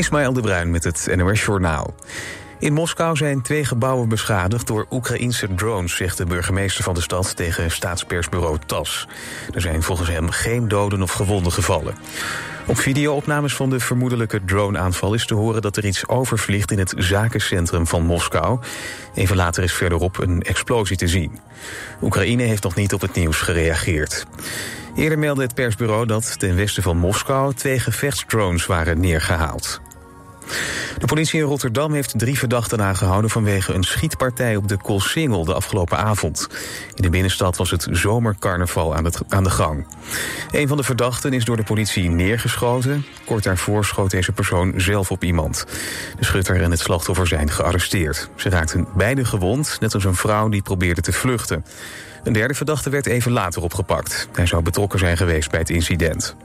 Ismaël de Bruin met het NOS Journaal. In Moskou zijn twee gebouwen beschadigd door Oekraïnse drones... zegt de burgemeester van de stad tegen staatspersbureau TAS. Er zijn volgens hem geen doden of gewonden gevallen. Op videoopnames van de vermoedelijke droneaanval is te horen dat er iets overvliegt in het zakencentrum van Moskou. Even later is verderop een explosie te zien. Oekraïne heeft nog niet op het nieuws gereageerd. Eerder meldde het persbureau dat ten westen van Moskou twee gevechtsdrones waren neergehaald. De politie in Rotterdam heeft drie verdachten aangehouden vanwege een schietpartij op de Koolsingel de afgelopen avond. In de binnenstad was het zomercarnaval aan, het, aan de gang. Een van de verdachten is door de politie neergeschoten. Kort daarvoor schoot deze persoon zelf op iemand. De schutter en het slachtoffer zijn gearresteerd. Ze raakten beide gewond, net als een vrouw die probeerde te vluchten. Een derde verdachte werd even later opgepakt. Hij zou betrokken zijn geweest bij het incident.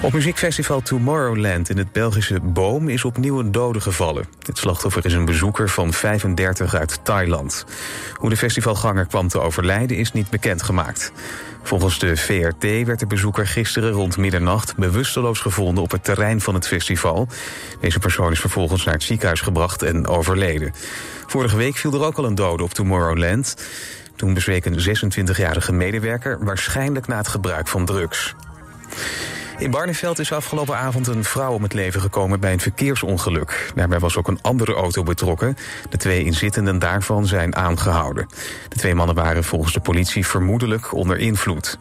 Op muziekfestival Tomorrowland in het Belgische Boom is opnieuw een dode gevallen. Het slachtoffer is een bezoeker van 35 uit Thailand. Hoe de festivalganger kwam te overlijden is niet bekendgemaakt. Volgens de VRT werd de bezoeker gisteren rond middernacht bewusteloos gevonden op het terrein van het festival. Deze persoon is vervolgens naar het ziekenhuis gebracht en overleden. Vorige week viel er ook al een dode op Tomorrowland. Toen bezweek een 26-jarige medewerker waarschijnlijk na het gebruik van drugs. In Barneveld is afgelopen avond een vrouw om het leven gekomen bij een verkeersongeluk. Daarbij was ook een andere auto betrokken. De twee inzittenden daarvan zijn aangehouden. De twee mannen waren volgens de politie vermoedelijk onder invloed.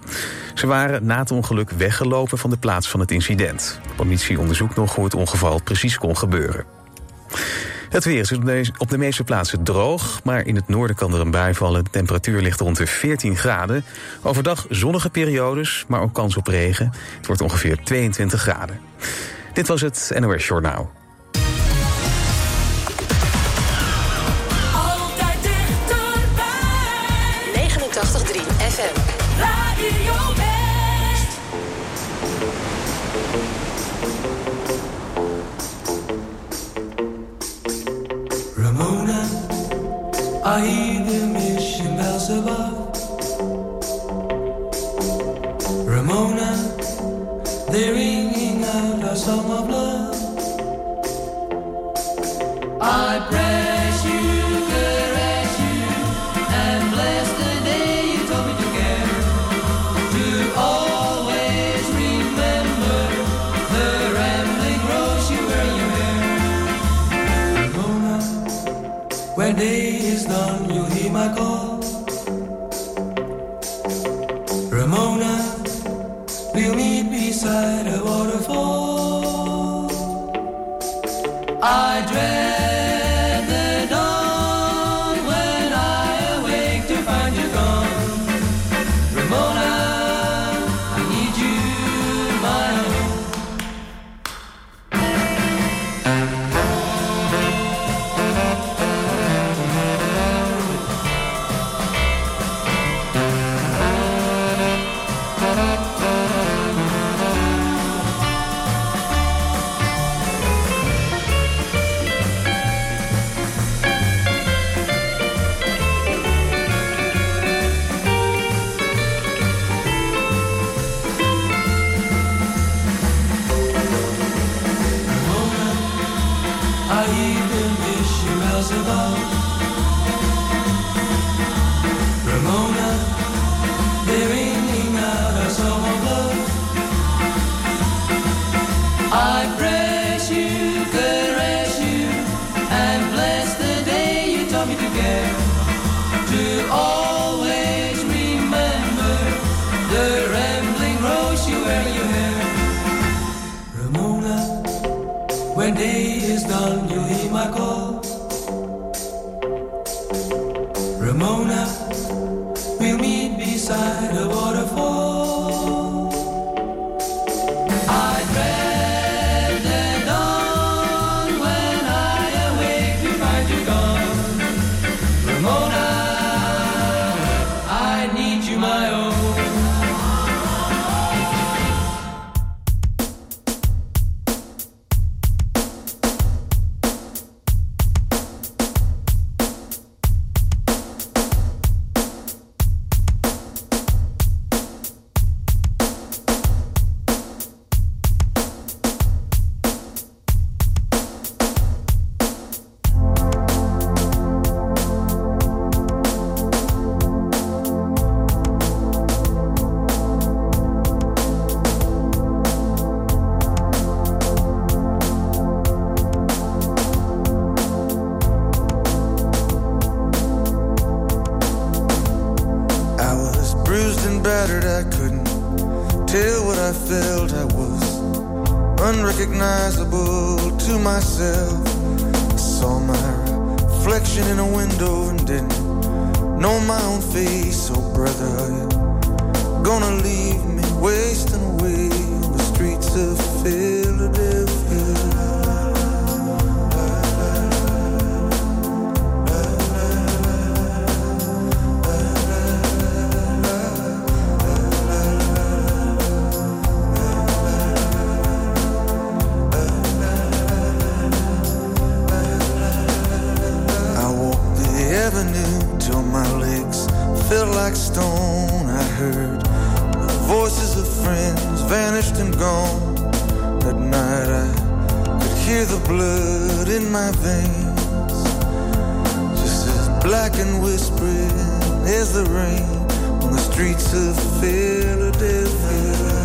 Ze waren na het ongeluk weggelopen van de plaats van het incident. De politie onderzoekt nog hoe het ongeval precies kon gebeuren. Het weer is op de meeste plaatsen droog, maar in het noorden kan er een bui vallen. De temperatuur ligt rond de 14 graden. Overdag zonnige periodes, maar ook kans op regen. Het wordt ongeveer 22 graden. Dit was het NOS Journaal. My call. love. own face, oh brother. Gonna leave me wasting away on the streets of Philadelphia. my veins Just as black and whispering as the rain On the streets of Philadelphia.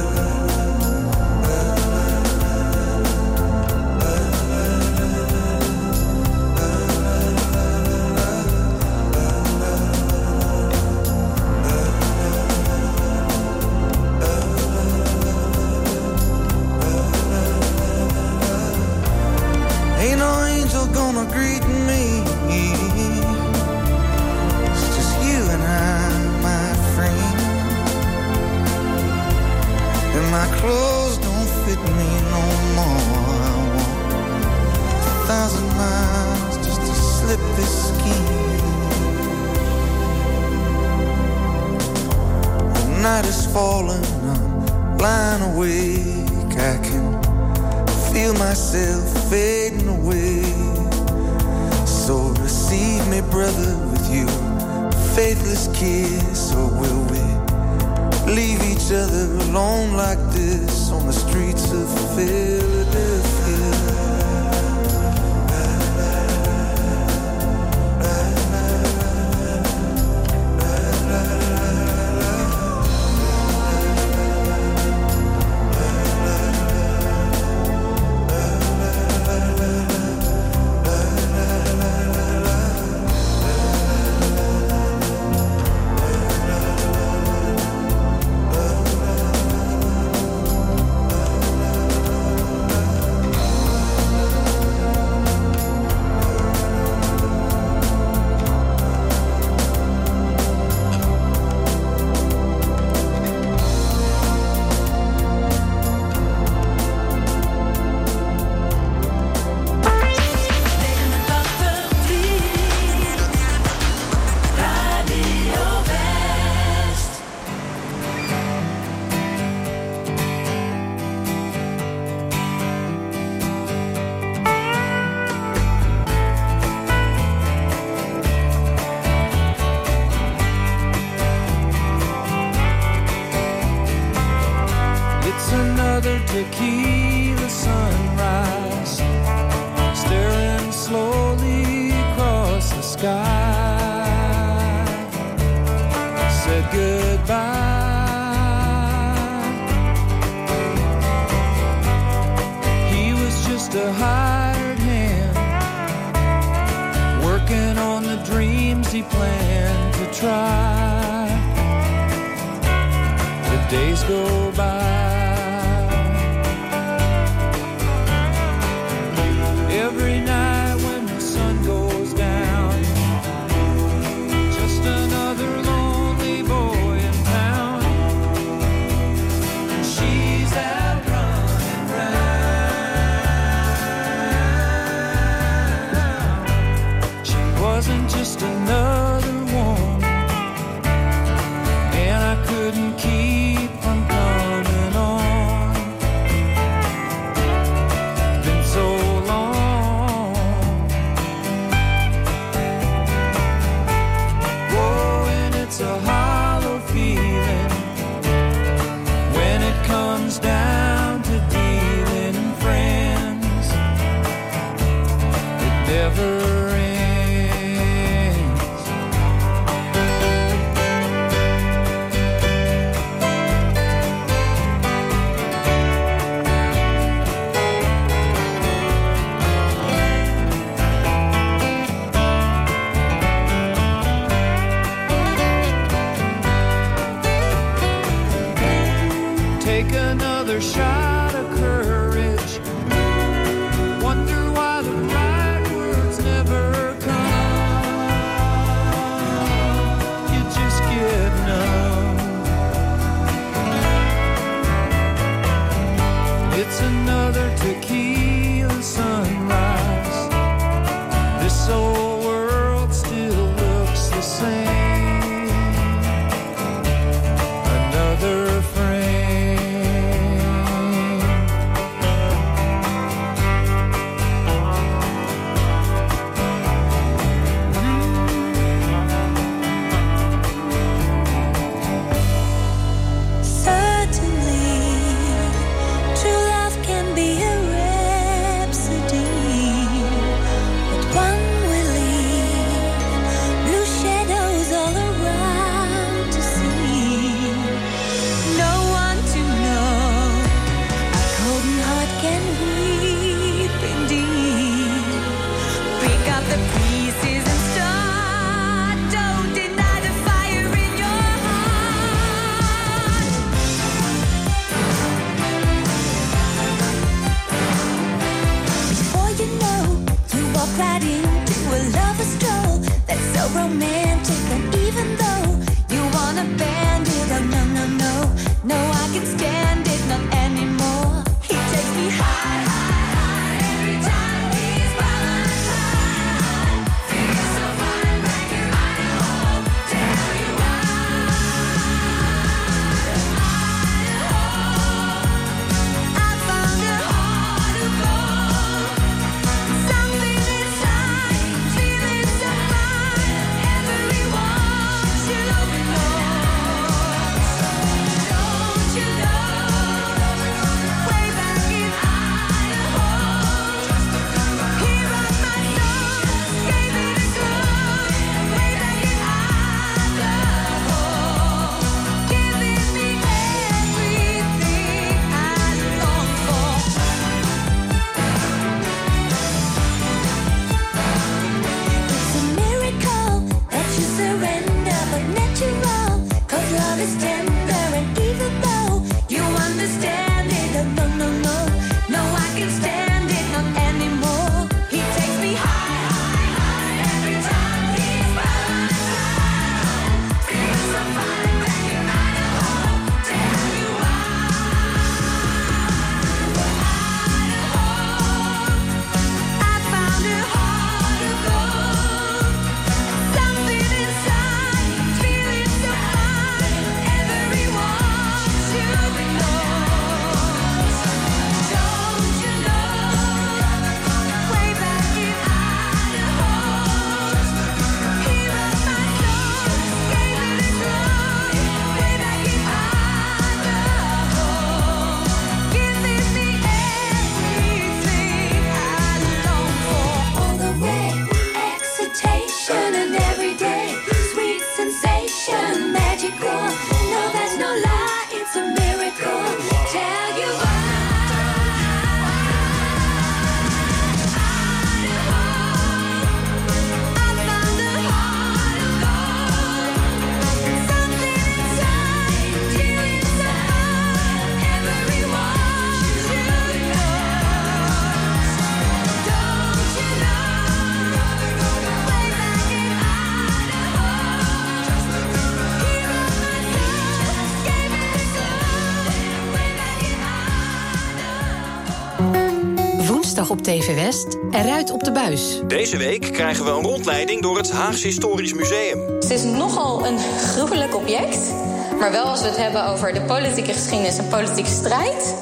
West eruit op de buis. Deze week krijgen we een rondleiding door het Haagse Historisch Museum. Het is nogal een gruwelijk object. Maar wel als we het hebben over de politieke geschiedenis en politieke strijd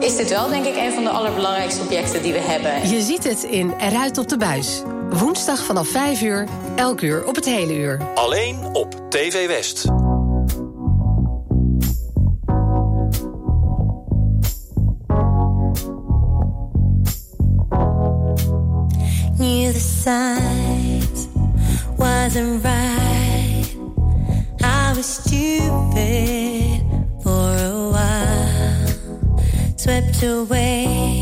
is dit wel denk ik een van de allerbelangrijkste objecten die we hebben. Je ziet het in Eruit op de Buis. Woensdag vanaf 5 uur, elk uur op het hele uur. Alleen op TV West. knew the signs wasn't right. I was stupid for a while, swept away.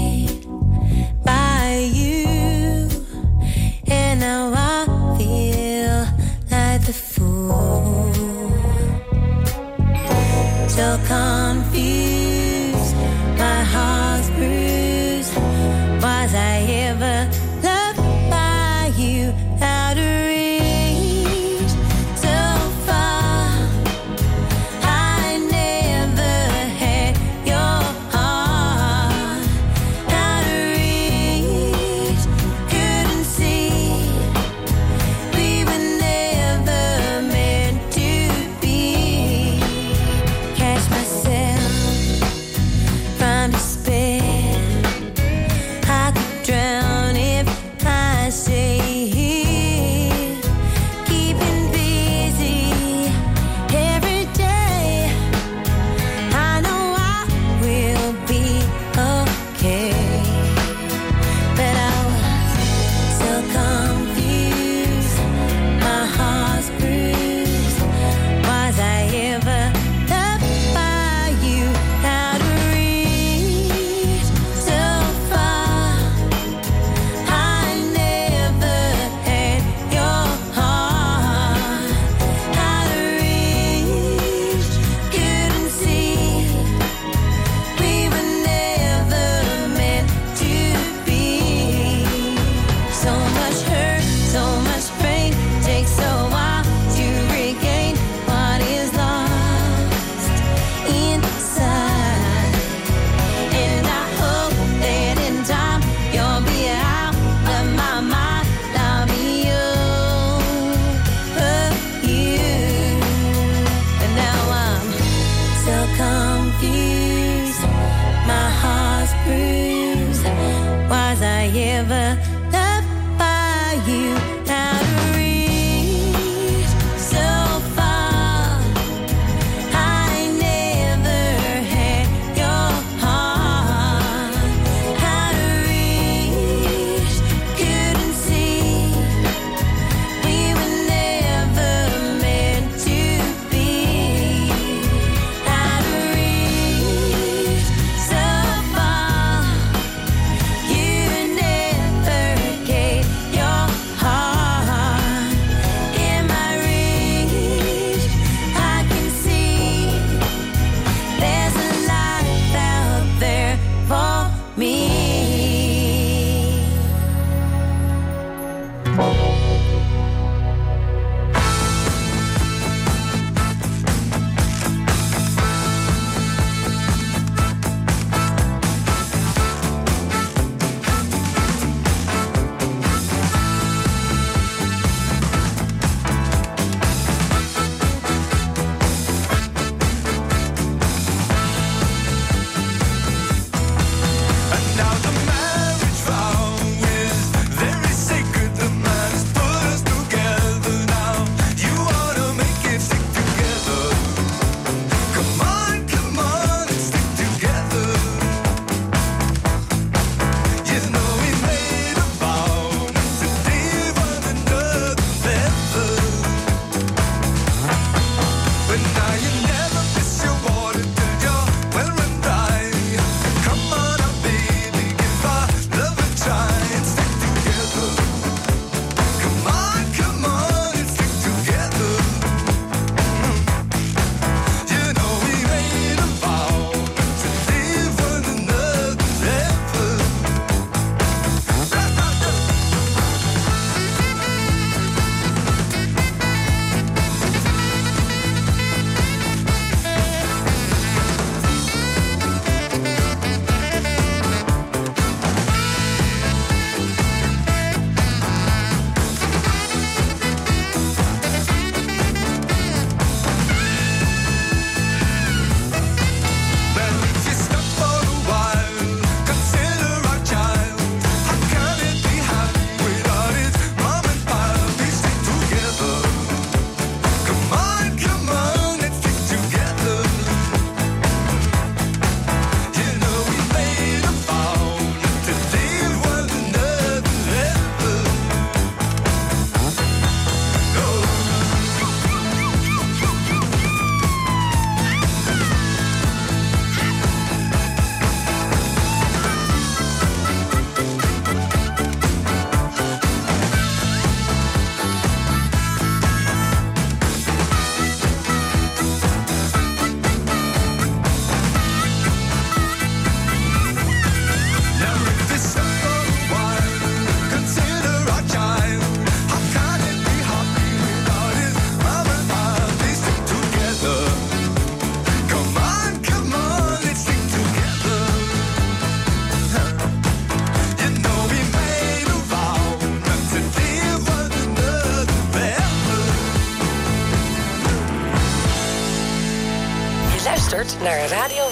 Naar Radio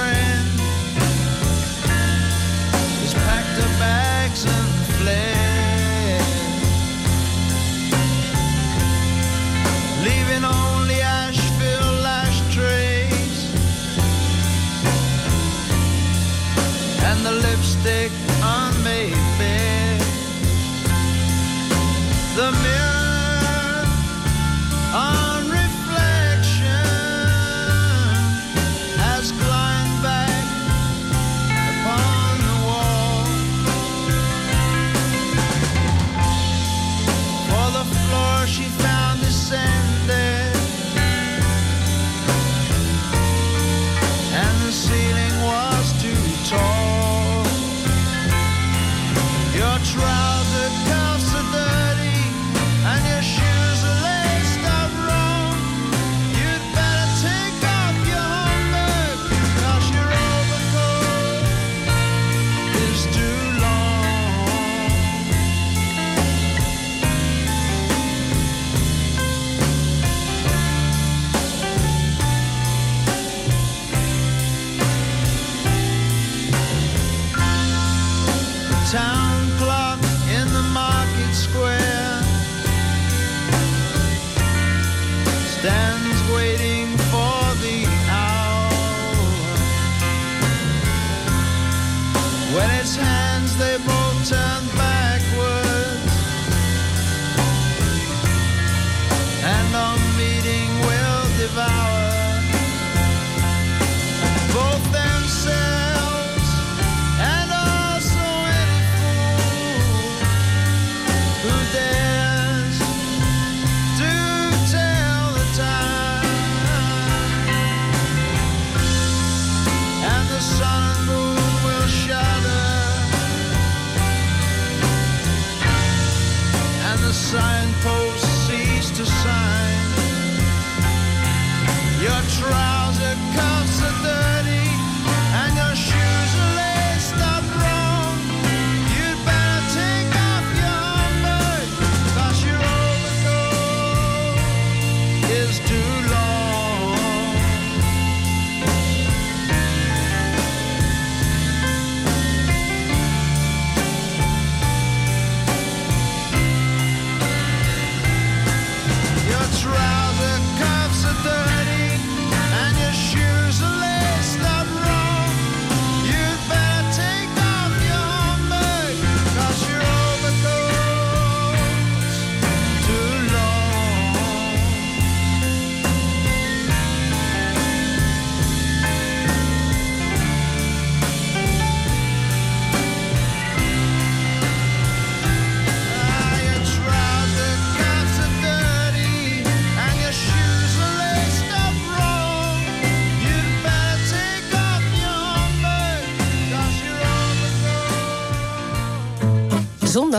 friend. Has packed her bags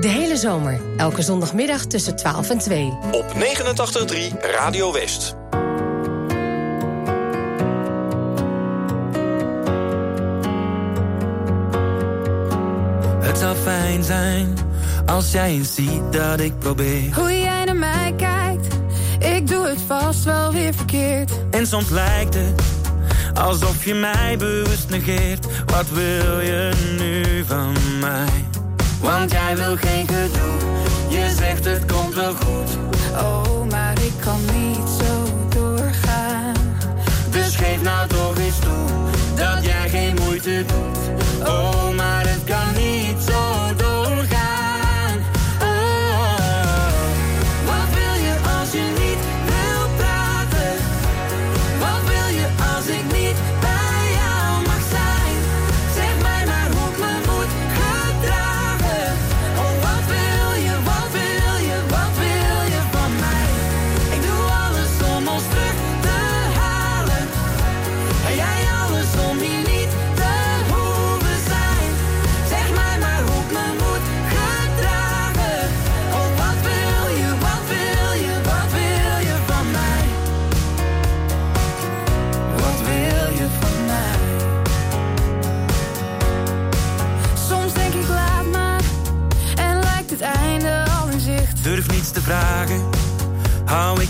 De hele zomer, elke zondagmiddag tussen 12 en 2. Op 89.3 Radio West. Het zou fijn zijn als jij eens ziet dat ik probeer. Hoe jij naar mij kijkt, ik doe het vast wel weer verkeerd. En soms lijkt het alsof je mij bewust negeert. Wat wil je nu van mij? Want jij wil geen gedoe, je zegt het komt wel goed. Oh, maar ik kan niet zo doorgaan. Dus geef nou toch eens toe dat jij geen moeite doet. Oh, maar het kan niet zo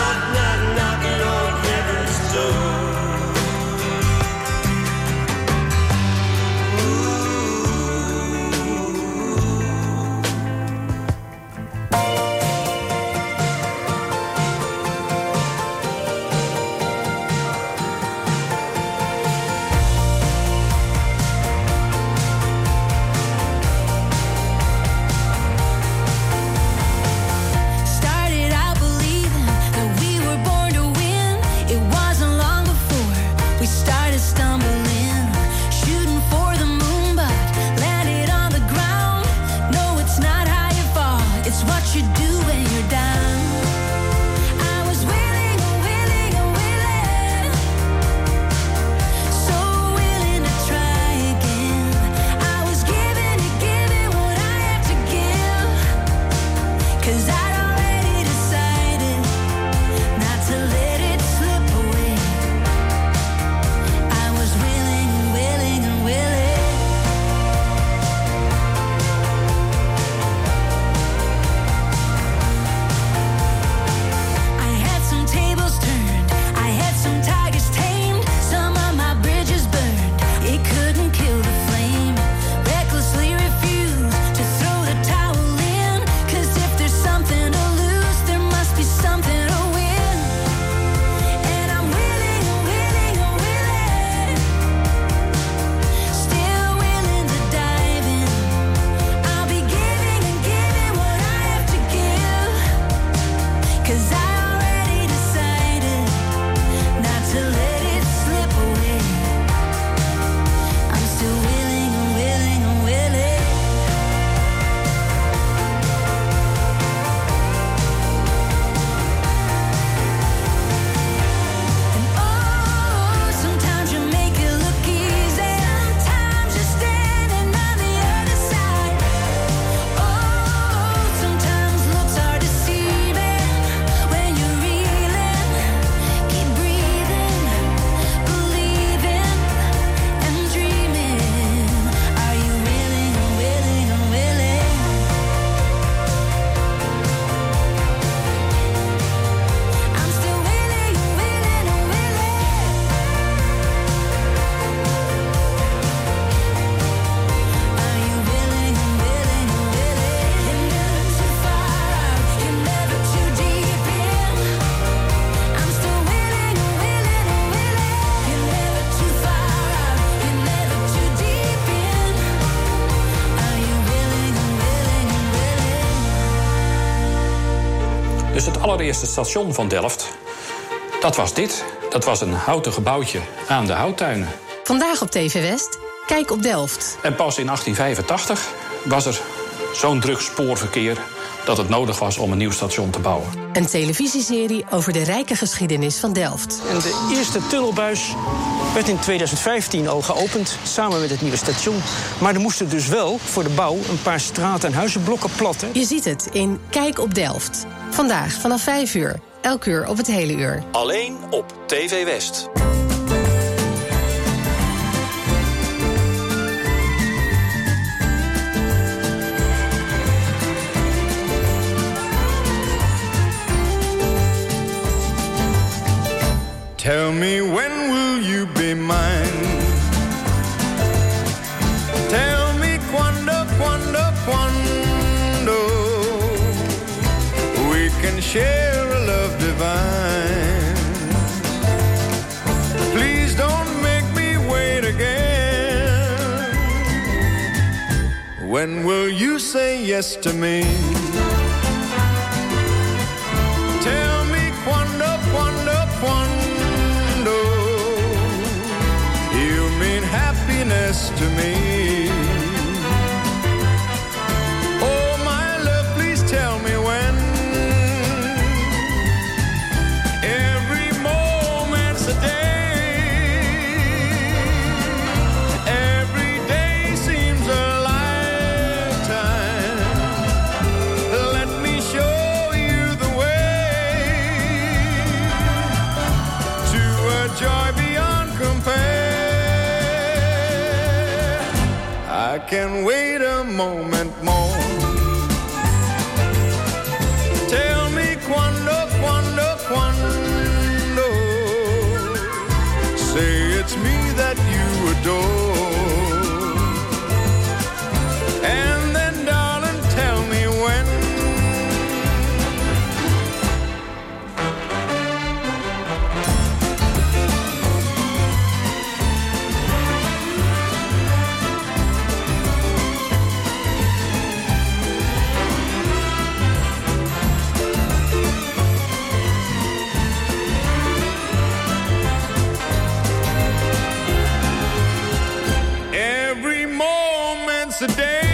not. allereerste station van Delft. Dat was dit. Dat was een houten gebouwtje aan de houttuinen. Vandaag op TV West. Kijk op Delft. En pas in 1885 was er zo'n druk spoorverkeer dat het nodig was om een nieuw station te bouwen. Een televisieserie over de rijke geschiedenis van Delft. En de eerste tunnelbuis werd in 2015 al geopend, samen met het nieuwe station. Maar er moesten dus wel voor de bouw een paar straat- en huizenblokken platten. Je ziet het in Kijk op Delft. Vandaag vanaf 5 uur. Elk uur op het hele uur. Alleen op TV West. Tell me when will you be mine? Tell me quando, quando, quando we can share a love divine. Please don't make me wait again. When will you say yes to me? Moment today.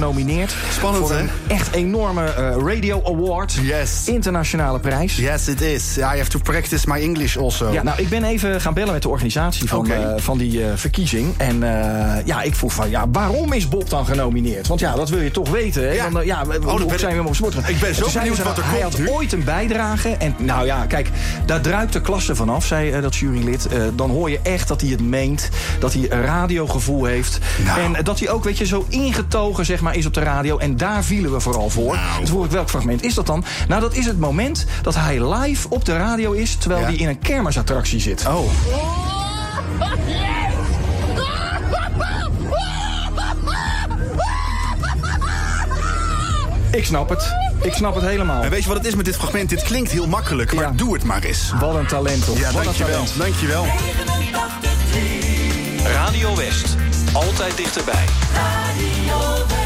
Genomineerd. Spannend, voor hè? een echt enorme eh, Radio Award. Yes. Internationale prijs. Yes, it is. I have to practice my English also. Ja, nou, ik ben even gaan bellen met de organisatie van, eh, van die eh, verkiezing. En ja, ik vroeg van, ja, waarom is Bob dan genomineerd? Want ja, dat wil je toch weten. Hè? Ja. Dan, ja, Oh, dan hoe ben zijn we hem op sport? Ik ben zo benieuwd wat er Hij komt had nu. ooit een bijdrage. En nou ja, kijk, daar druipt de klasse vanaf, zei dat jurylid. Dan hoor je echt dat hij het meent. Dat hij een radiogevoel heeft. Nou. En dat hij ook, weet je, zo ingetogen zeg maar, is op de radio. En daar vielen we vooral voor. Nou. Dus vroeg ik, welk fragment is dat dan? Nou, dat is het moment dat hij live op de radio is... terwijl Ja. hij in een kermisattractie zit. Oh. Ik snap het. Ik snap het helemaal. En weet je wat het is met dit fragment? Dit klinkt heel makkelijk, maar Ja. doe het maar eens. Wat een talent, toch? Ja, Wat een dankjewel. talent. Dankjewel. Radio West. Altijd dichterbij. Well,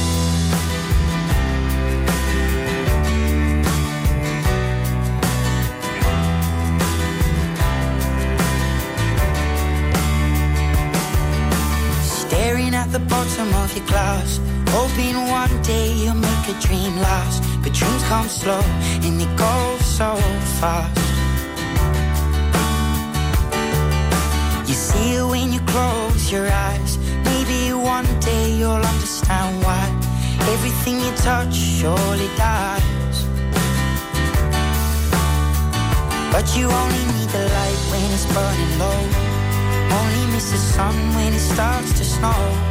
Bottom of your glass, hoping one day you'll make a dream last. But dreams come slow and they go so fast. You see it when you close your eyes. Maybe one day you'll understand why everything you touch surely dies. But you only need the light when it's burning low. Only miss the sun when it starts to snow.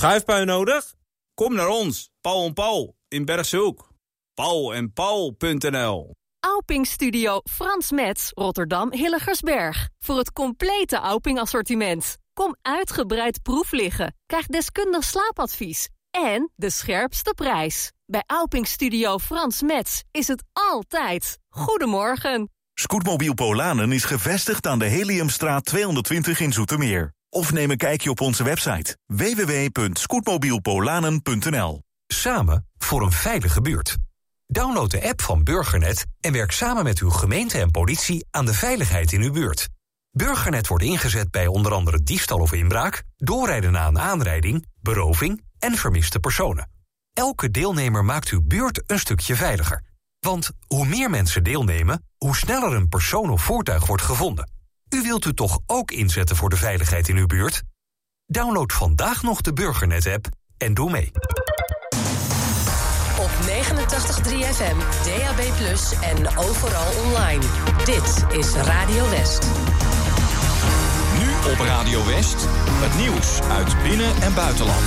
Schuifpui nodig? Kom naar ons, Paul en Paul in Bergshoek. Paul en Paul.nl Auping Studio Frans Metz, Rotterdam Hilligersberg. Voor het complete Auping assortiment. Kom uitgebreid proef liggen. Krijg deskundig slaapadvies. En de scherpste prijs. Bij Auping Studio Frans Metz is het altijd. Goedemorgen. Scootmobiel Polanen is gevestigd aan de Heliumstraat 220 in Zoetermeer. Of neem een kijkje op onze website www.scootmobielpolanen.nl Samen voor een veilige buurt. Download de app van Burgernet en werk samen met uw gemeente en politie aan de veiligheid in uw buurt. Burgernet wordt ingezet bij onder andere diefstal of inbraak, doorrijden na een aanrijding, beroving en vermiste personen. Elke deelnemer maakt uw buurt een stukje veiliger. Want hoe meer mensen deelnemen, hoe sneller een persoon of voertuig wordt gevonden. U wilt u toch ook inzetten voor de veiligheid in uw buurt? Download vandaag nog de Burgernet-app en doe mee. Op 89.3 FM, DAB+, en overal online. Dit is Radio West. Nu op Radio West, het nieuws uit binnen- en buitenland.